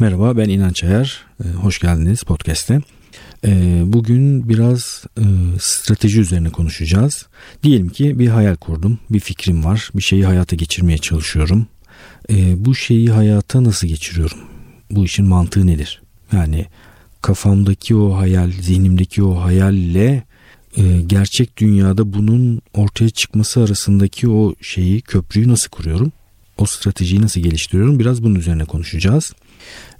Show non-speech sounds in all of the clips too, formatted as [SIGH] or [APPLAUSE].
Merhaba ben İnanç Ayar. Ee, hoş geldiniz podcast'e. Ee, bugün biraz e, strateji üzerine konuşacağız. Diyelim ki bir hayal kurdum, bir fikrim var, bir şeyi hayata geçirmeye çalışıyorum. Ee, bu şeyi hayata nasıl geçiriyorum? Bu işin mantığı nedir? Yani kafamdaki o hayal, zihnimdeki o hayalle e, gerçek dünyada bunun ortaya çıkması arasındaki o şeyi, köprüyü nasıl kuruyorum? O stratejiyi nasıl geliştiriyorum? Biraz bunun üzerine konuşacağız.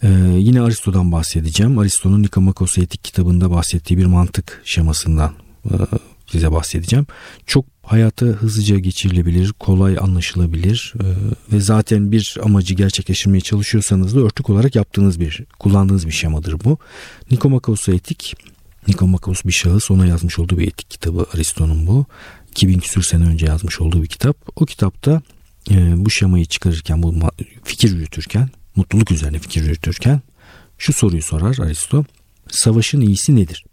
Ee, yine Aristo'dan bahsedeceğim. Aristo'nun Nikomakos Etik kitabında bahsettiği bir mantık şemasından e, size bahsedeceğim. Çok hayata hızlıca geçirilebilir, kolay anlaşılabilir e, ve zaten bir amacı gerçekleştirmeye çalışıyorsanız da örtük olarak yaptığınız bir, kullandığınız bir şemadır bu. Nikomakos Etik, Nikomakos bir şahıs ona yazmış olduğu bir etik kitabı Aristo'nun bu. 2000 küsür sene önce yazmış olduğu bir kitap. O kitapta e, bu şemayı çıkarırken, bu fikir yürütürken mutluluk üzerine fikir yürütürken şu soruyu sorar Aristo. Savaşın iyisi nedir?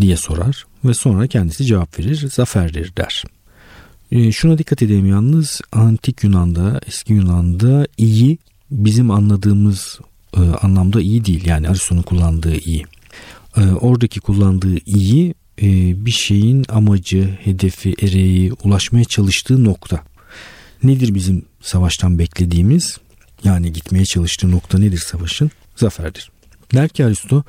diye sorar ve sonra kendisi cevap verir. Zaferdir der. E, şuna dikkat edelim yalnız antik Yunan'da, eski Yunan'da iyi bizim anladığımız e, anlamda iyi değil. Yani Aristo'nun kullandığı iyi. E, oradaki kullandığı iyi e, bir şeyin amacı, hedefi, ereği, ulaşmaya çalıştığı nokta. Nedir bizim savaştan beklediğimiz? Yani gitmeye çalıştığı nokta nedir savaşın? Zaferdir. Der ki Aristo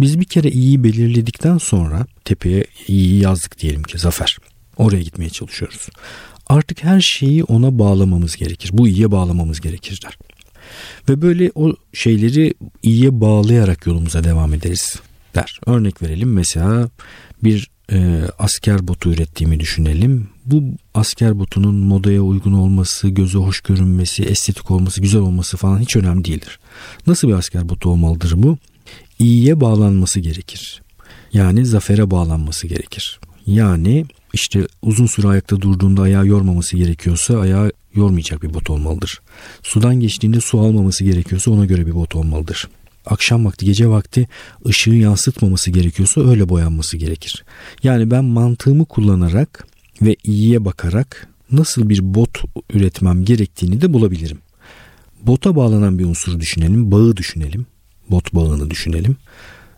biz bir kere iyiyi belirledikten sonra tepeye iyiyi yazdık diyelim ki zafer. Oraya gitmeye çalışıyoruz. Artık her şeyi ona bağlamamız gerekir. Bu iyiye bağlamamız gerekir der. Ve böyle o şeyleri iyiye bağlayarak yolumuza devam ederiz der. Örnek verelim mesela bir e, asker botu ürettiğimi düşünelim. Bu asker botunun modaya uygun olması, göze hoş görünmesi, estetik olması, güzel olması falan hiç önemli değildir. Nasıl bir asker botu olmalıdır bu? İyiye bağlanması gerekir. Yani zafere bağlanması gerekir. Yani işte uzun süre ayakta durduğunda ayağı yormaması gerekiyorsa ayağı yormayacak bir bot olmalıdır. Sudan geçtiğinde su almaması gerekiyorsa ona göre bir bot olmalıdır akşam vakti gece vakti ışığı yansıtmaması gerekiyorsa öyle boyanması gerekir. Yani ben mantığımı kullanarak ve iyiye bakarak nasıl bir bot üretmem gerektiğini de bulabilirim. Bota bağlanan bir unsur düşünelim, bağı düşünelim. Bot bağını düşünelim.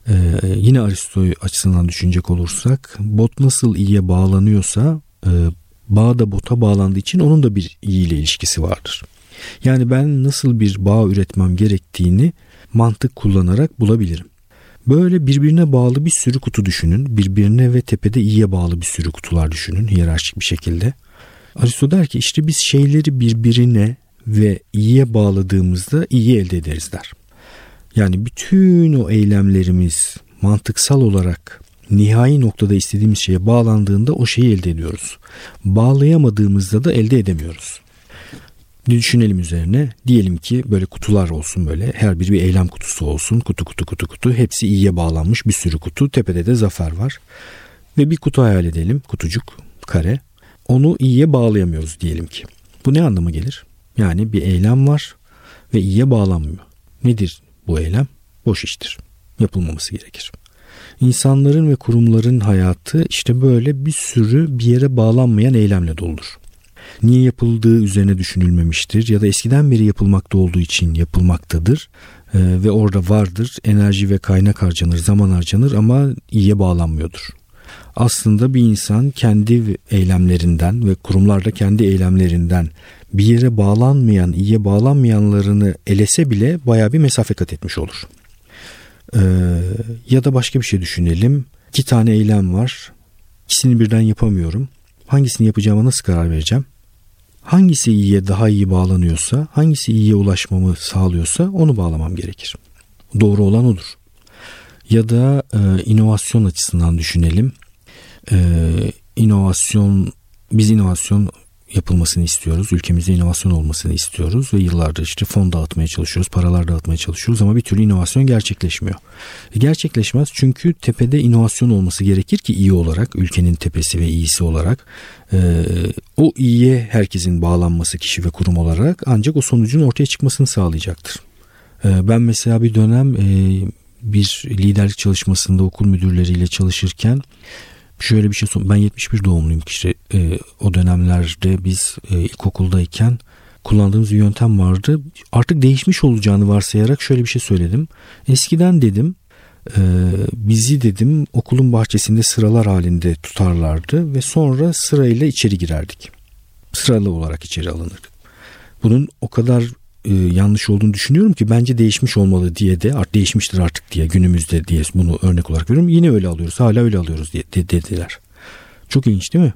Ee, yine Aristo açısından düşünecek olursak bot nasıl iyiye bağlanıyorsa e, bağ da bota bağlandığı için onun da bir iyi ile ilişkisi vardır. Yani ben nasıl bir bağ üretmem gerektiğini mantık kullanarak bulabilirim. Böyle birbirine bağlı bir sürü kutu düşünün. Birbirine ve tepede iyiye bağlı bir sürü kutular düşünün hiyerarşik bir şekilde. Aristo der ki işte biz şeyleri birbirine ve iyiye bağladığımızda iyi elde ederiz der. Yani bütün o eylemlerimiz mantıksal olarak nihai noktada istediğimiz şeye bağlandığında o şeyi elde ediyoruz. Bağlayamadığımızda da elde edemiyoruz düşünelim üzerine. Diyelim ki böyle kutular olsun böyle. Her biri bir eylem kutusu olsun. Kutu kutu kutu kutu. Hepsi iyiye bağlanmış bir sürü kutu. Tepede de zafer var. Ve bir kutu hayal edelim. Kutucuk, kare. Onu iyiye bağlayamıyoruz diyelim ki. Bu ne anlama gelir? Yani bir eylem var ve iyiye bağlanmıyor. Nedir bu eylem? Boş iştir. Yapılmaması gerekir. İnsanların ve kurumların hayatı işte böyle bir sürü bir yere bağlanmayan eylemle doludur niye yapıldığı üzerine düşünülmemiştir ya da eskiden beri yapılmakta olduğu için yapılmaktadır e, ve orada vardır enerji ve kaynak harcanır zaman harcanır ama iyiye bağlanmıyordur. Aslında bir insan kendi eylemlerinden ve kurumlarda kendi eylemlerinden bir yere bağlanmayan, iyiye bağlanmayanlarını elese bile baya bir mesafe kat etmiş olur. Ee, ya da başka bir şey düşünelim. İki tane eylem var. İkisini birden yapamıyorum. Hangisini yapacağıma nasıl karar vereceğim? Hangisi iyiye daha iyi bağlanıyorsa, hangisi iyiye ulaşmamı sağlıyorsa onu bağlamam gerekir. Doğru olan odur. Ya da e, inovasyon açısından düşünelim. E, inovasyon, biz inovasyon yapılmasını istiyoruz. Ülkemizde inovasyon olmasını istiyoruz ve yıllardır işte fon dağıtmaya çalışıyoruz, paralar dağıtmaya çalışıyoruz ama bir türlü inovasyon gerçekleşmiyor. Gerçekleşmez çünkü tepede inovasyon olması gerekir ki iyi olarak, ülkenin tepesi ve iyisi olarak e, o iyiye herkesin bağlanması kişi ve kurum olarak ancak o sonucun ortaya çıkmasını sağlayacaktır. E, ben mesela bir dönem e, bir liderlik çalışmasında okul müdürleriyle çalışırken şöyle bir şey ben 71 doğumluyum işte e, o dönemlerde biz e, ilkokuldayken kullandığımız bir yöntem vardı. Artık değişmiş olacağını varsayarak şöyle bir şey söyledim. Eskiden dedim e, bizi dedim okulun bahçesinde sıralar halinde tutarlardı ve sonra sırayla içeri girerdik. Sıralı olarak içeri alınırdık. Bunun o kadar e, yanlış olduğunu düşünüyorum ki bence değişmiş olmalı diye de art değişmiştir artık diye günümüzde diye bunu örnek olarak veriyorum. Yine öyle alıyoruz hala öyle alıyoruz diye de, dediler. Çok ilginç değil mi?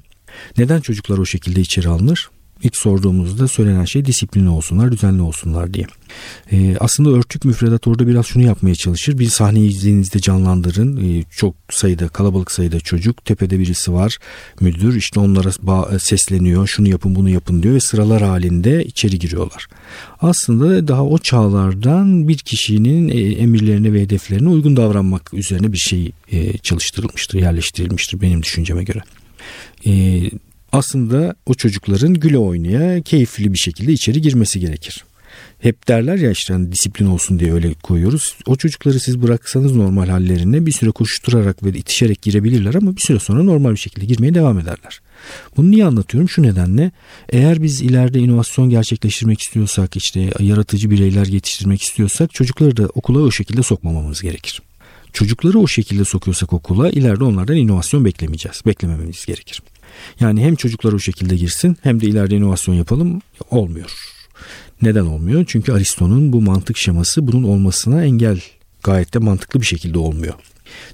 Neden çocuklar o şekilde içeri alınır? İlk sorduğumuzda söylenen şey disiplinli olsunlar, düzenli olsunlar diye. Ee, aslında örtük müfredat orada biraz şunu yapmaya çalışır. Bir sahneyi izlediğinizde canlandırın. Ee, çok sayıda, kalabalık sayıda çocuk. Tepede birisi var, müdür. işte onlara e, sesleniyor. Şunu yapın, bunu yapın diyor ve sıralar halinde içeri giriyorlar. Aslında daha o çağlardan bir kişinin e, emirlerine ve hedeflerine uygun davranmak üzerine bir şey e, çalıştırılmıştır, yerleştirilmiştir benim düşünceme göre. Ee, aslında o çocukların güle oynaya keyifli bir şekilde içeri girmesi gerekir. Hep derler ya işte hani disiplin olsun diye öyle koyuyoruz. O çocukları siz bıraksanız normal hallerine bir süre koşturarak ve itişerek girebilirler ama bir süre sonra normal bir şekilde girmeye devam ederler. Bunu niye anlatıyorum? Şu nedenle eğer biz ileride inovasyon gerçekleştirmek istiyorsak işte yaratıcı bireyler yetiştirmek istiyorsak çocukları da okula o şekilde sokmamamız gerekir. Çocukları o şekilde sokuyorsak okula ileride onlardan inovasyon beklemeyeceğiz. Beklemememiz gerekir. Yani hem çocuklar o şekilde girsin hem de ileride inovasyon yapalım olmuyor. Neden olmuyor? Çünkü Aristo'nun bu mantık şeması bunun olmasına engel gayet de mantıklı bir şekilde olmuyor.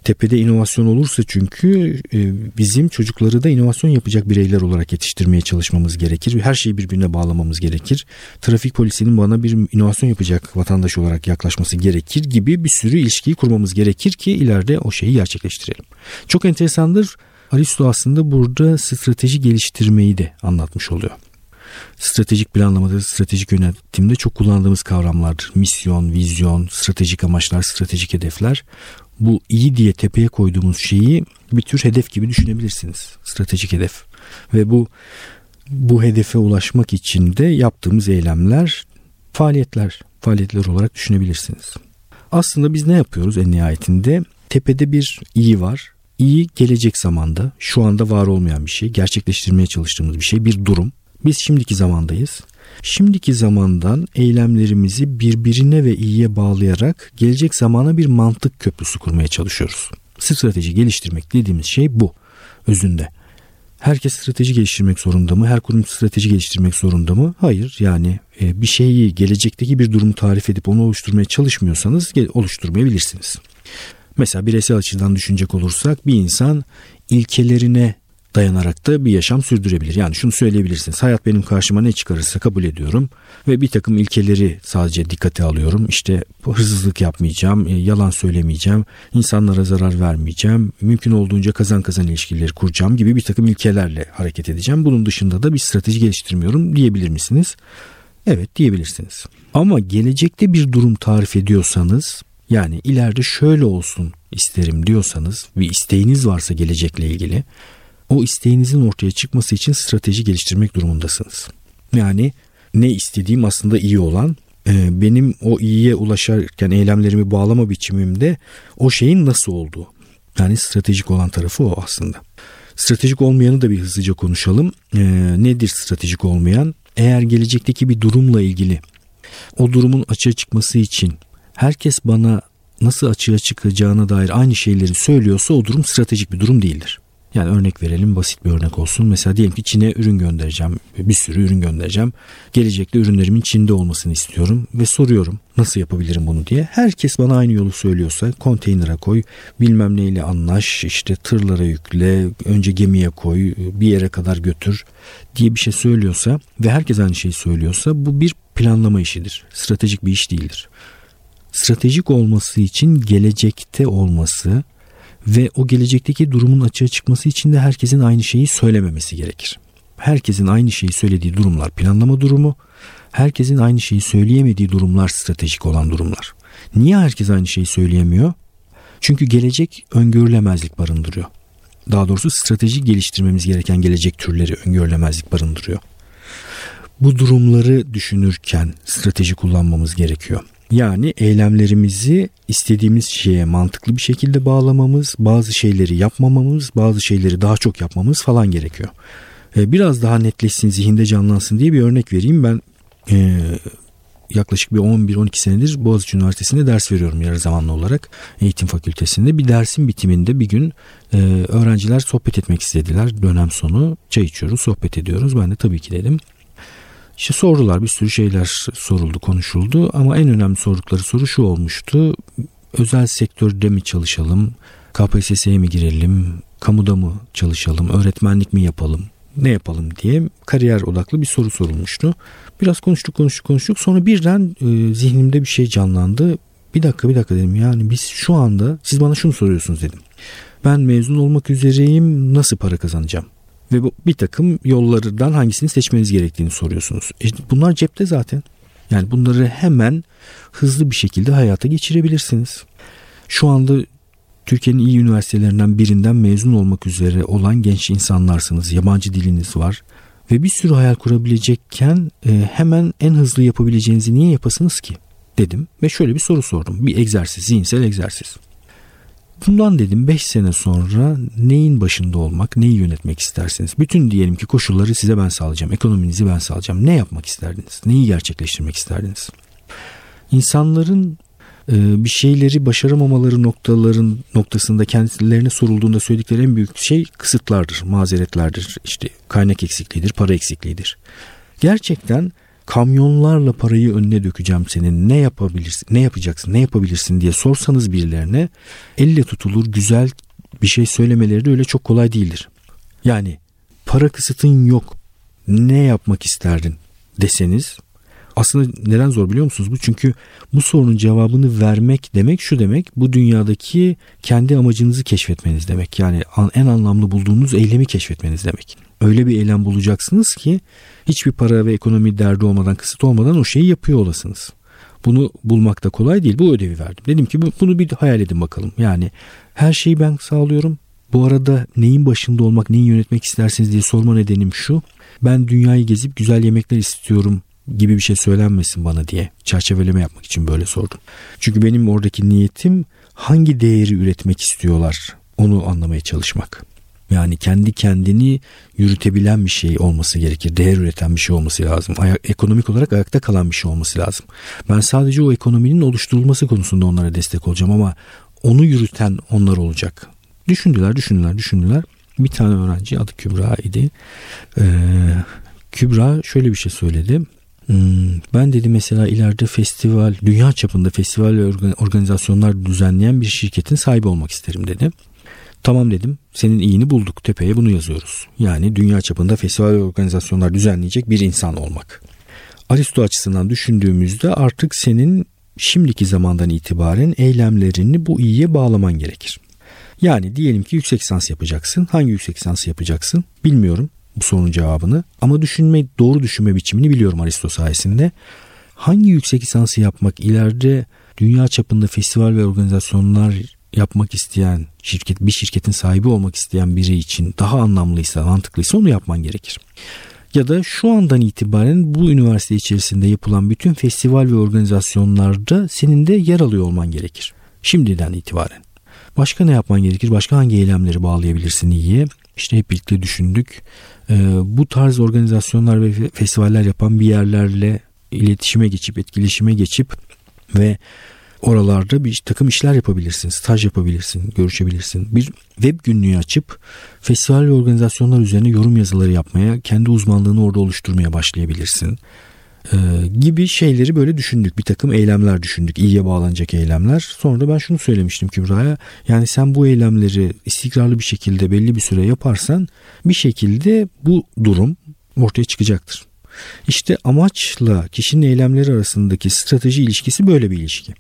Tepede inovasyon olursa çünkü e, bizim çocukları da inovasyon yapacak bireyler olarak yetiştirmeye çalışmamız gerekir. Her şeyi birbirine bağlamamız gerekir. Trafik polisinin bana bir inovasyon yapacak vatandaş olarak yaklaşması gerekir gibi bir sürü ilişkiyi kurmamız gerekir ki ileride o şeyi gerçekleştirelim. Çok enteresandır. Aristo aslında burada strateji geliştirmeyi de anlatmış oluyor. Stratejik planlamada, stratejik yönetimde çok kullandığımız kavramlardır. Misyon, vizyon, stratejik amaçlar, stratejik hedefler. Bu iyi diye tepeye koyduğumuz şeyi bir tür hedef gibi düşünebilirsiniz. Stratejik hedef. Ve bu bu hedefe ulaşmak için de yaptığımız eylemler, faaliyetler, faaliyetler olarak düşünebilirsiniz. Aslında biz ne yapıyoruz en nihayetinde? Tepede bir iyi var iyi gelecek zamanda şu anda var olmayan bir şey, gerçekleştirmeye çalıştığımız bir şey, bir durum. Biz şimdiki zamandayız. Şimdiki zamandan eylemlerimizi birbirine ve iyiye bağlayarak gelecek zamana bir mantık köprüsü kurmaya çalışıyoruz. Strateji geliştirmek dediğimiz şey bu özünde. Herkes strateji geliştirmek zorunda mı? Her kurum strateji geliştirmek zorunda mı? Hayır. Yani e, bir şeyi gelecekteki bir durumu tarif edip onu oluşturmaya çalışmıyorsanız oluşturmayabilirsiniz. Mesela bireysel açıdan düşünecek olursak bir insan ilkelerine dayanarak da bir yaşam sürdürebilir. Yani şunu söyleyebilirsiniz. Hayat benim karşıma ne çıkarırsa kabul ediyorum ve bir takım ilkeleri sadece dikkate alıyorum. İşte hırsızlık yapmayacağım, e, yalan söylemeyeceğim, insanlara zarar vermeyeceğim, mümkün olduğunca kazan kazan ilişkileri kuracağım gibi bir takım ilkelerle hareket edeceğim. Bunun dışında da bir strateji geliştirmiyorum diyebilir misiniz? Evet diyebilirsiniz. Ama gelecekte bir durum tarif ediyorsanız yani ileride şöyle olsun isterim diyorsanız ve isteğiniz varsa gelecekle ilgili o isteğinizin ortaya çıkması için strateji geliştirmek durumundasınız. Yani ne istediğim aslında iyi olan e, benim o iyiye ulaşarken eylemlerimi bağlama biçimimde o şeyin nasıl olduğu. Yani stratejik olan tarafı o aslında. Stratejik olmayanı da bir hızlıca konuşalım. E, nedir stratejik olmayan? Eğer gelecekteki bir durumla ilgili o durumun açığa çıkması için herkes bana nasıl açığa çıkacağına dair aynı şeyleri söylüyorsa o durum stratejik bir durum değildir. Yani örnek verelim basit bir örnek olsun. Mesela diyelim ki Çin'e ürün göndereceğim. Bir sürü ürün göndereceğim. Gelecekte ürünlerimin Çin'de olmasını istiyorum. Ve soruyorum nasıl yapabilirim bunu diye. Herkes bana aynı yolu söylüyorsa konteynere koy. Bilmem neyle anlaş. işte tırlara yükle. Önce gemiye koy. Bir yere kadar götür diye bir şey söylüyorsa ve herkes aynı şeyi söylüyorsa bu bir planlama işidir. Stratejik bir iş değildir stratejik olması için gelecekte olması ve o gelecekteki durumun açığa çıkması için de herkesin aynı şeyi söylememesi gerekir. Herkesin aynı şeyi söylediği durumlar planlama durumu, herkesin aynı şeyi söyleyemediği durumlar stratejik olan durumlar. Niye herkes aynı şeyi söyleyemiyor? Çünkü gelecek öngörülemezlik barındırıyor. Daha doğrusu strateji geliştirmemiz gereken gelecek türleri öngörülemezlik barındırıyor. Bu durumları düşünürken strateji kullanmamız gerekiyor. Yani eylemlerimizi istediğimiz şeye mantıklı bir şekilde bağlamamız, bazı şeyleri yapmamamız, bazı şeyleri daha çok yapmamız falan gerekiyor. Biraz daha netleşsin, zihinde canlansın diye bir örnek vereyim. Ben e, yaklaşık bir 11-12 senedir Boğaziçi Üniversitesi'nde ders veriyorum yarı zamanlı olarak eğitim fakültesinde. Bir dersin bitiminde bir gün e, öğrenciler sohbet etmek istediler dönem sonu. Çay içiyoruz, sohbet ediyoruz. Ben de tabii ki dedim. İşte sordular bir sürü şeyler soruldu konuşuldu ama en önemli sordukları soru şu olmuştu. Özel sektörde mi çalışalım, KPSS'ye mi girelim, kamuda mı çalışalım, öğretmenlik mi yapalım, ne yapalım diye kariyer odaklı bir soru sorulmuştu. Biraz konuştuk konuştuk konuştuk sonra birden e, zihnimde bir şey canlandı. Bir dakika bir dakika dedim yani biz şu anda siz bana şunu soruyorsunuz dedim. Ben mezun olmak üzereyim nasıl para kazanacağım? Ve bu bir takım yollardan hangisini seçmeniz gerektiğini soruyorsunuz. E bunlar cepte zaten. Yani bunları hemen hızlı bir şekilde hayata geçirebilirsiniz. Şu anda Türkiye'nin iyi üniversitelerinden birinden mezun olmak üzere olan genç insanlarsınız. Yabancı diliniz var. Ve bir sürü hayal kurabilecekken e, hemen en hızlı yapabileceğinizi niye yapasınız ki? Dedim ve şöyle bir soru sordum. Bir egzersiz, zihinsel egzersiz. Bundan dedim 5 sene sonra neyin başında olmak, neyi yönetmek istersiniz? Bütün diyelim ki koşulları size ben sağlayacağım, ekonominizi ben sağlayacağım. Ne yapmak isterdiniz? Neyi gerçekleştirmek isterdiniz? İnsanların e, bir şeyleri başaramamaları noktaların noktasında kendilerine sorulduğunda söyledikleri en büyük şey kısıtlardır, mazeretlerdir. İşte kaynak eksikliğidir, para eksikliğidir. Gerçekten kamyonlarla parayı önüne dökeceğim senin. Ne yapabilirsin ne yapacaksın ne yapabilirsin diye sorsanız birilerine elle tutulur güzel bir şey söylemeleri de öyle çok kolay değildir. Yani para kısıtın yok. Ne yapmak isterdin? deseniz aslında neden zor biliyor musunuz bu? Çünkü bu sorunun cevabını vermek demek şu demek bu dünyadaki kendi amacınızı keşfetmeniz demek. Yani en anlamlı bulduğunuz eylemi keşfetmeniz demek. Öyle bir eylem bulacaksınız ki hiçbir para ve ekonomi derdi olmadan kısıt olmadan o şeyi yapıyor olasınız. Bunu bulmak da kolay değil. Bu ödevi verdim. Dedim ki bunu bir hayal edin bakalım. Yani her şeyi ben sağlıyorum. Bu arada neyin başında olmak, neyi yönetmek istersiniz diye sorma nedenim şu. Ben dünyayı gezip güzel yemekler istiyorum gibi bir şey söylenmesin bana diye çerçeveleme yapmak için böyle sordum. Çünkü benim oradaki niyetim hangi değeri üretmek istiyorlar onu anlamaya çalışmak. Yani kendi kendini yürütebilen bir şey olması gerekir. Değer üreten bir şey olması lazım. Ayak, ekonomik olarak ayakta kalan bir şey olması lazım. Ben sadece o ekonominin oluşturulması konusunda onlara destek olacağım ama onu yürüten onlar olacak. Düşündüler, düşündüler, düşündüler. Bir tane öğrenci adı Kübra idi. Ee, Kübra şöyle bir şey söyledi. Hmm, ben dedi mesela ileride festival, dünya çapında festival organizasyonlar düzenleyen bir şirketin sahibi olmak isterim dedi. Tamam dedim. Senin iyini bulduk. Tepeye bunu yazıyoruz. Yani dünya çapında festival organizasyonlar düzenleyecek bir insan olmak. Aristo açısından düşündüğümüzde artık senin şimdiki zamandan itibaren eylemlerini bu iyiye bağlaman gerekir. Yani diyelim ki yüksek lisans yapacaksın. Hangi yüksek lisans yapacaksın? Bilmiyorum bu sorunun cevabını ama düşünme doğru düşünme biçimini biliyorum Aristo sayesinde. Hangi yüksek lisansı yapmak ileride dünya çapında festival ve organizasyonlar yapmak isteyen şirket bir şirketin sahibi olmak isteyen biri için daha anlamlıysa mantıklıysa onu yapman gerekir. Ya da şu andan itibaren bu üniversite içerisinde yapılan bütün festival ve organizasyonlarda senin de yer alıyor olman gerekir. Şimdiden itibaren. Başka ne yapman gerekir? Başka hangi eylemleri bağlayabilirsin iyiye? İşte hep birlikte düşündük. Ee, bu tarz organizasyonlar ve festivaller yapan bir yerlerle iletişime geçip, etkileşime geçip ve oralarda bir takım işler yapabilirsin, staj yapabilirsin, görüşebilirsin. Bir web günlüğü açıp festival ve organizasyonlar üzerine yorum yazıları yapmaya, kendi uzmanlığını orada oluşturmaya başlayabilirsin. Ee, gibi şeyleri böyle düşündük. Bir takım eylemler düşündük. İyiye bağlanacak eylemler. Sonra ben şunu söylemiştim Kübra'ya. Yani sen bu eylemleri istikrarlı bir şekilde belli bir süre yaparsan bir şekilde bu durum ortaya çıkacaktır. İşte amaçla kişinin eylemleri arasındaki strateji ilişkisi böyle bir ilişki.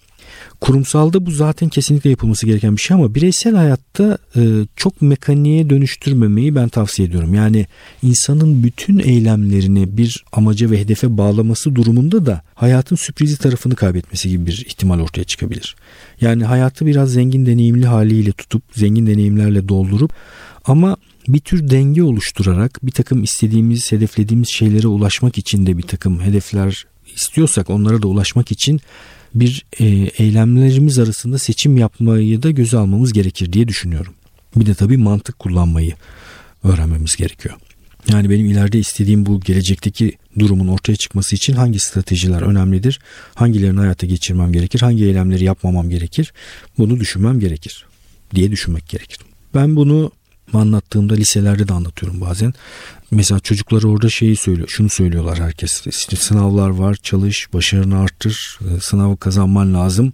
Kurumsalda bu zaten kesinlikle yapılması gereken bir şey ama bireysel hayatta e, çok mekaniğe dönüştürmemeyi ben tavsiye ediyorum. Yani insanın bütün eylemlerini bir amaca ve hedefe bağlaması durumunda da hayatın sürprizi tarafını kaybetmesi gibi bir ihtimal ortaya çıkabilir. Yani hayatı biraz zengin deneyimli haliyle tutup zengin deneyimlerle doldurup ama bir tür denge oluşturarak bir takım istediğimiz, hedeflediğimiz şeylere ulaşmak için de bir takım hedefler istiyorsak onlara da ulaşmak için bir e, eylemlerimiz arasında seçim yapmayı da göze almamız gerekir diye düşünüyorum. Bir de tabii mantık kullanmayı öğrenmemiz gerekiyor. Yani benim ileride istediğim bu gelecekteki durumun ortaya çıkması için hangi stratejiler önemlidir? Hangilerini hayata geçirmem gerekir? Hangi eylemleri yapmamam gerekir? Bunu düşünmem gerekir diye düşünmek gerekir. Ben bunu anlattığımda liselerde de anlatıyorum bazen. Mesela çocuklar orada şeyi söylüyor. Şunu söylüyorlar herkes. İşte sınavlar var, çalış, başarını arttır, sınavı kazanman lazım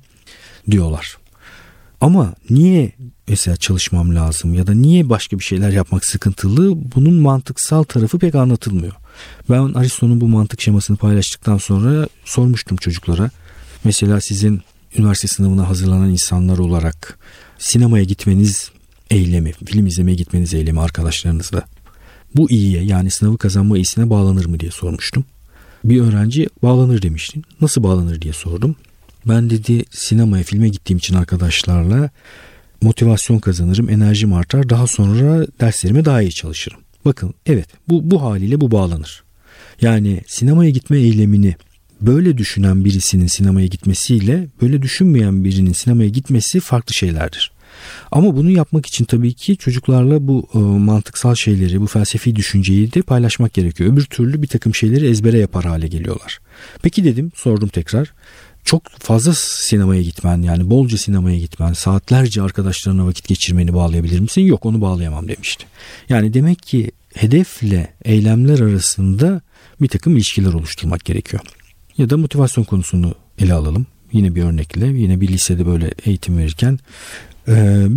diyorlar. Ama niye mesela çalışmam lazım ya da niye başka bir şeyler yapmak sıkıntılı bunun mantıksal tarafı pek anlatılmıyor. Ben Aristo'nun bu mantık şemasını paylaştıktan sonra sormuştum çocuklara. Mesela sizin üniversite sınavına hazırlanan insanlar olarak sinemaya gitmeniz eylemi, film izlemeye gitmeniz eylemi arkadaşlarınızla bu iyiye yani sınavı kazanma iyisine bağlanır mı diye sormuştum. Bir öğrenci bağlanır demişti. Nasıl bağlanır diye sordum. Ben dedi sinemaya filme gittiğim için arkadaşlarla motivasyon kazanırım, enerjim artar. Daha sonra derslerime daha iyi çalışırım. Bakın evet bu, bu haliyle bu bağlanır. Yani sinemaya gitme eylemini böyle düşünen birisinin sinemaya gitmesiyle böyle düşünmeyen birinin sinemaya gitmesi farklı şeylerdir. Ama bunu yapmak için tabii ki çocuklarla bu e, mantıksal şeyleri, bu felsefi düşünceyi de paylaşmak gerekiyor. Öbür türlü bir takım şeyleri ezbere yapar hale geliyorlar. Peki dedim, sordum tekrar çok fazla sinemaya gitmen yani bolca sinemaya gitmen saatlerce arkadaşlarına vakit geçirmeni bağlayabilir misin? Yok onu bağlayamam demişti. Yani demek ki hedefle eylemler arasında bir takım ilişkiler oluşturmak gerekiyor. Ya da motivasyon konusunu ele alalım. Yine bir örnekle yine bir lisede böyle eğitim verirken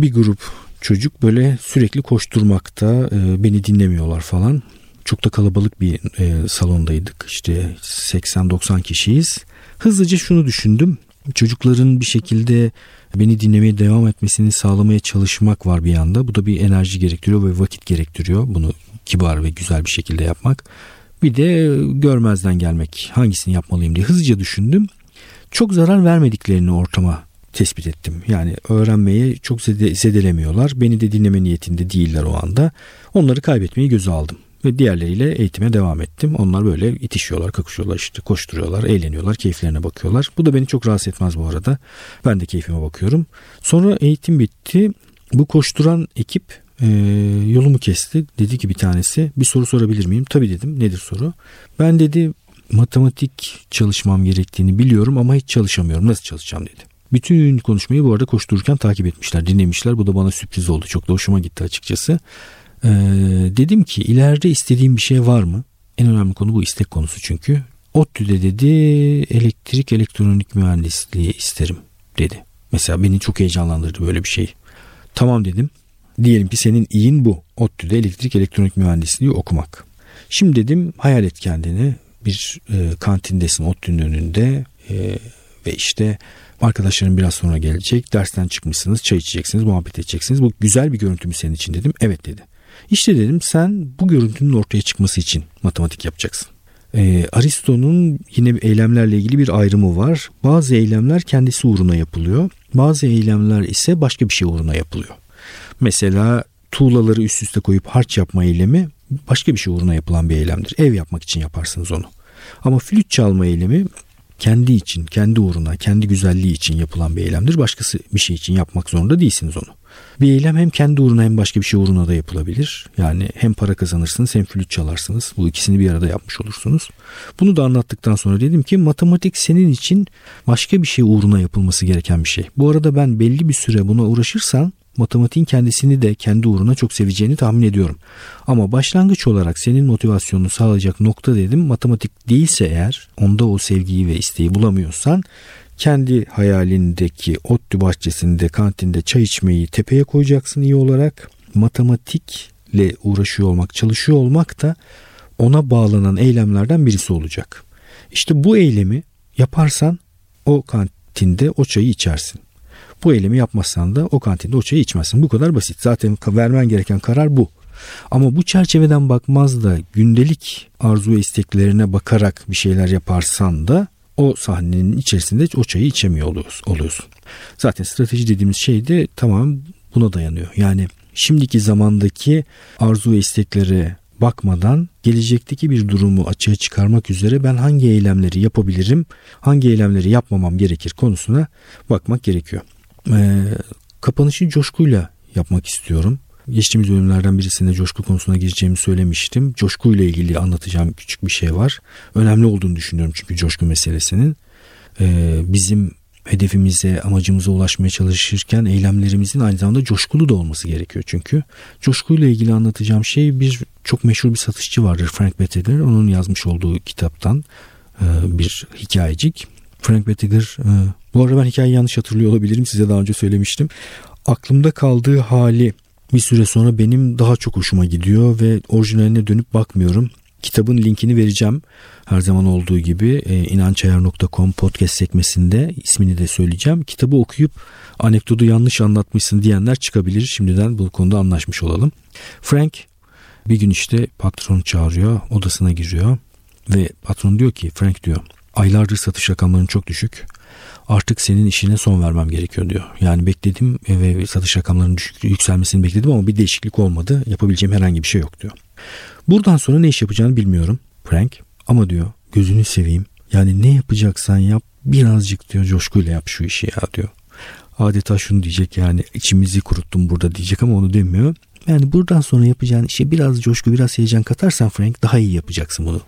bir grup çocuk böyle sürekli koşturmakta beni dinlemiyorlar falan. Çok da kalabalık bir salondaydık işte 80-90 kişiyiz Hızlıca şunu düşündüm. Çocukların bir şekilde beni dinlemeye devam etmesini sağlamaya çalışmak var bir yanda. Bu da bir enerji gerektiriyor ve vakit gerektiriyor. Bunu kibar ve güzel bir şekilde yapmak. Bir de görmezden gelmek. Hangisini yapmalıyım diye hızlıca düşündüm. Çok zarar vermediklerini ortama tespit ettim. Yani öğrenmeye çok zedelemiyorlar. Beni de dinleme niyetinde değiller o anda. Onları kaybetmeyi göze aldım ve diğerleriyle eğitime devam ettim. Onlar böyle itişiyorlar, kakışıyorlar işte koşturuyorlar, eğleniyorlar, keyiflerine bakıyorlar. Bu da beni çok rahatsız etmez bu arada. Ben de keyfime bakıyorum. Sonra eğitim bitti. Bu koşturan ekip e, yolumu kesti. Dedi ki bir tanesi bir soru sorabilir miyim? Tabii dedim. Nedir soru? Ben dedi matematik çalışmam gerektiğini biliyorum ama hiç çalışamıyorum. Nasıl çalışacağım dedi. Bütün konuşmayı bu arada koştururken takip etmişler, dinlemişler. Bu da bana sürpriz oldu. Çok da hoşuma gitti açıkçası. Ee, dedim ki ileride istediğim bir şey var mı? En önemli konu bu istek konusu çünkü. ODTÜ'de dedi elektrik elektronik mühendisliği isterim dedi. Mesela beni çok heyecanlandırdı böyle bir şey. Tamam dedim. Diyelim ki senin iyin bu. ODTÜ'de elektrik elektronik mühendisliği okumak. Şimdi dedim hayal et kendini. Bir e, kantindesin ODTÜ'nün önünde e, ve işte arkadaşların biraz sonra gelecek. Dersten çıkmışsınız, çay içeceksiniz, muhabbet edeceksiniz. Bu güzel bir görüntü mü senin için dedim. Evet dedi. İşte dedim sen bu görüntünün ortaya çıkması için matematik yapacaksın. Ee, Aristo'nun yine eylemlerle ilgili bir ayrımı var. Bazı eylemler kendisi uğruna yapılıyor. Bazı eylemler ise başka bir şey uğruna yapılıyor. Mesela tuğlaları üst üste koyup harç yapma eylemi başka bir şey uğruna yapılan bir eylemdir. Ev yapmak için yaparsınız onu. Ama flüt çalma eylemi kendi için, kendi uğruna, kendi güzelliği için yapılan bir eylemdir. Başkası bir şey için yapmak zorunda değilsiniz onu. Bir eylem hem kendi uğruna hem başka bir şey uğruna da yapılabilir. Yani hem para kazanırsınız hem flüt çalarsınız. Bu ikisini bir arada yapmış olursunuz. Bunu da anlattıktan sonra dedim ki matematik senin için başka bir şey uğruna yapılması gereken bir şey. Bu arada ben belli bir süre buna uğraşırsan matematiğin kendisini de kendi uğruna çok seveceğini tahmin ediyorum. Ama başlangıç olarak senin motivasyonunu sağlayacak nokta dedim matematik değilse eğer onda o sevgiyi ve isteği bulamıyorsan kendi hayalindeki ODTÜ bahçesinde kantinde çay içmeyi tepeye koyacaksın iyi olarak. Matematikle uğraşıyor olmak, çalışıyor olmak da ona bağlanan eylemlerden birisi olacak. İşte bu eylemi yaparsan o kantinde o çayı içersin. Bu eylemi yapmazsan da o kantinde o çayı içmezsin. Bu kadar basit. Zaten vermen gereken karar bu. Ama bu çerçeveden bakmaz da gündelik arzu ve isteklerine bakarak bir şeyler yaparsan da o sahnenin içerisinde o çayı içemiyor oluyorsun. Zaten strateji dediğimiz şey de tamam buna dayanıyor. Yani şimdiki zamandaki arzu ve isteklere bakmadan gelecekteki bir durumu açığa çıkarmak üzere ben hangi eylemleri yapabilirim, hangi eylemleri yapmamam gerekir konusuna bakmak gerekiyor. Ee, kapanışı coşkuyla yapmak istiyorum. geçtiğimiz bölümlerden birisinde coşku konusuna gireceğimi söylemiştim. Coşku ile ilgili anlatacağım küçük bir şey var. Önemli olduğunu düşünüyorum çünkü coşku meselesinin. Ee, bizim hedefimize, amacımıza ulaşmaya çalışırken eylemlerimizin aynı zamanda coşkulu da olması gerekiyor çünkü. Coşkuyla ilgili anlatacağım şey bir çok meşhur bir satışçı vardır Frank Bettiger. Onun yazmış olduğu kitaptan e, bir hikayecik. Frank Bettiger, e, bu arada ben hikayeyi yanlış hatırlıyor olabilirim size daha önce söylemiştim. Aklımda kaldığı hali bir süre sonra benim daha çok hoşuma gidiyor ve orijinaline dönüp bakmıyorum. Kitabın linkini vereceğim her zaman olduğu gibi e, inançayar.com podcast sekmesinde ismini de söyleyeceğim. Kitabı okuyup anekdotu yanlış anlatmışsın diyenler çıkabilir. Şimdiden bu konuda anlaşmış olalım. Frank bir gün işte patron çağırıyor odasına giriyor ve patron diyor ki Frank diyor aylardır satış rakamların çok düşük artık senin işine son vermem gerekiyor diyor. Yani bekledim ve satış rakamlarının yükselmesini bekledim ama bir değişiklik olmadı. Yapabileceğim herhangi bir şey yok diyor. Buradan sonra ne iş yapacağını bilmiyorum Frank ama diyor gözünü seveyim. Yani ne yapacaksan yap birazcık diyor coşkuyla yap şu işi ya diyor. Adeta şunu diyecek yani içimizi kuruttum burada diyecek ama onu demiyor. Yani buradan sonra yapacağın işe biraz coşku biraz heyecan katarsan Frank daha iyi yapacaksın bunu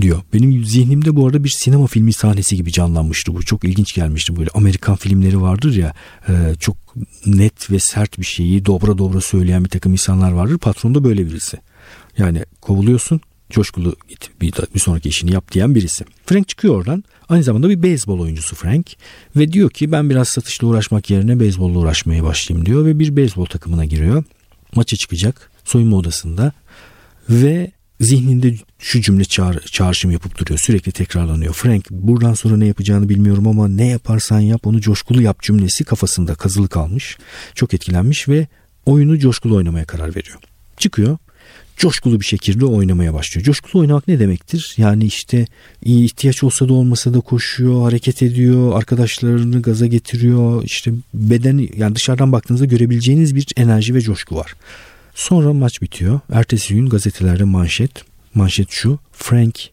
diyor. Benim zihnimde bu arada bir sinema filmi sahnesi gibi canlanmıştı bu. Çok ilginç gelmişti böyle. Amerikan filmleri vardır ya e, çok net ve sert bir şeyi dobra dobra söyleyen bir takım insanlar vardır. Patron da böyle birisi. Yani kovuluyorsun coşkulu git bir, bir sonraki işini yap diyen birisi. Frank çıkıyor oradan. Aynı zamanda bir beyzbol oyuncusu Frank. Ve diyor ki ben biraz satışla uğraşmak yerine beyzbolla uğraşmaya başlayayım diyor. Ve bir beyzbol takımına giriyor. Maça çıkacak soyunma odasında. Ve zihninde şu cümle çağır, çağrışım yapıp duruyor. Sürekli tekrarlanıyor. Frank buradan sonra ne yapacağını bilmiyorum ama ne yaparsan yap onu coşkulu yap cümlesi kafasında kazılı kalmış. Çok etkilenmiş ve oyunu coşkulu oynamaya karar veriyor. Çıkıyor coşkulu bir şekilde oynamaya başlıyor. Coşkulu oynamak ne demektir? Yani işte ihtiyaç olsa da olmasa da koşuyor, hareket ediyor, arkadaşlarını gaza getiriyor. İşte beden yani dışarıdan baktığınızda görebileceğiniz bir enerji ve coşku var. Sonra maç bitiyor. Ertesi gün gazetelerde manşet. Manşet şu. Frank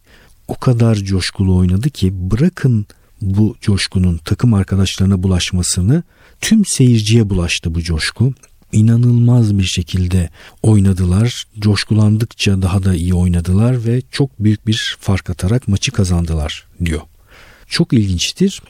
o kadar coşkulu oynadı ki bırakın bu coşkunun takım arkadaşlarına bulaşmasını tüm seyirciye bulaştı bu coşku inanılmaz bir şekilde oynadılar. Coşkulandıkça daha da iyi oynadılar ve çok büyük bir fark atarak maçı kazandılar diyor. Çok ilginçtir.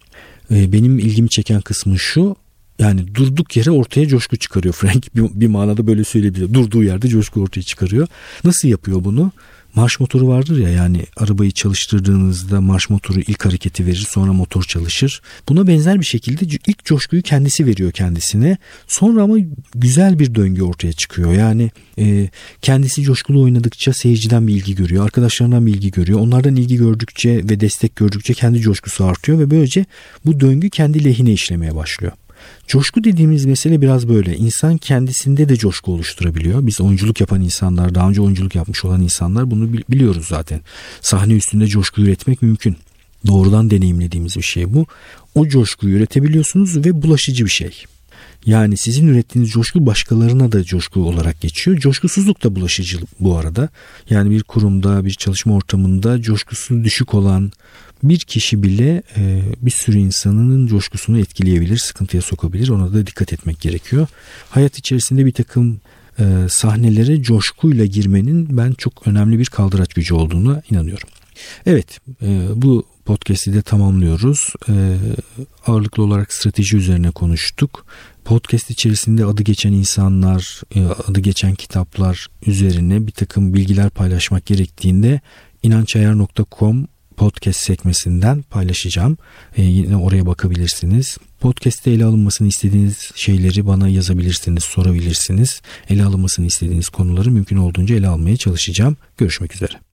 Ee, benim ilgimi çeken kısmı şu. Yani durduk yere ortaya coşku çıkarıyor Frank. [LAUGHS] Bir, bir manada böyle söyleyebilir. Durduğu yerde coşku ortaya çıkarıyor. Nasıl yapıyor bunu? marş motoru vardır ya yani arabayı çalıştırdığınızda marş motoru ilk hareketi verir sonra motor çalışır. Buna benzer bir şekilde ilk coşkuyu kendisi veriyor kendisine. Sonra ama güzel bir döngü ortaya çıkıyor. Yani e, kendisi coşkulu oynadıkça seyirciden bir ilgi görüyor. Arkadaşlarından bir ilgi görüyor. Onlardan ilgi gördükçe ve destek gördükçe kendi coşkusu artıyor ve böylece bu döngü kendi lehine işlemeye başlıyor. Coşku dediğimiz mesele biraz böyle. İnsan kendisinde de coşku oluşturabiliyor. Biz oyunculuk yapan insanlar, daha önce oyunculuk yapmış olan insanlar bunu biliyoruz zaten. Sahne üstünde coşku üretmek mümkün. Doğrudan deneyimlediğimiz bir şey bu. O coşkuyu üretebiliyorsunuz ve bulaşıcı bir şey. Yani sizin ürettiğiniz coşku başkalarına da coşku olarak geçiyor. Coşkusuzluk da bulaşıcı bu arada. Yani bir kurumda, bir çalışma ortamında coşkusu düşük olan, bir kişi bile e, bir sürü insanın coşkusunu etkileyebilir, sıkıntıya sokabilir. Ona da dikkat etmek gerekiyor. Hayat içerisinde bir takım e, sahnelere coşkuyla girmenin ben çok önemli bir kaldıraç gücü olduğunu inanıyorum. Evet e, bu podcast'i de tamamlıyoruz. E, ağırlıklı olarak strateji üzerine konuştuk. Podcast içerisinde adı geçen insanlar, e, adı geçen kitaplar üzerine bir takım bilgiler paylaşmak gerektiğinde inançayar.com podcast sekmesinden paylaşacağım. Ee, yine oraya bakabilirsiniz. Podcast'te ele alınmasını istediğiniz şeyleri bana yazabilirsiniz, sorabilirsiniz. Ele alınmasını istediğiniz konuları mümkün olduğunca ele almaya çalışacağım. Görüşmek üzere.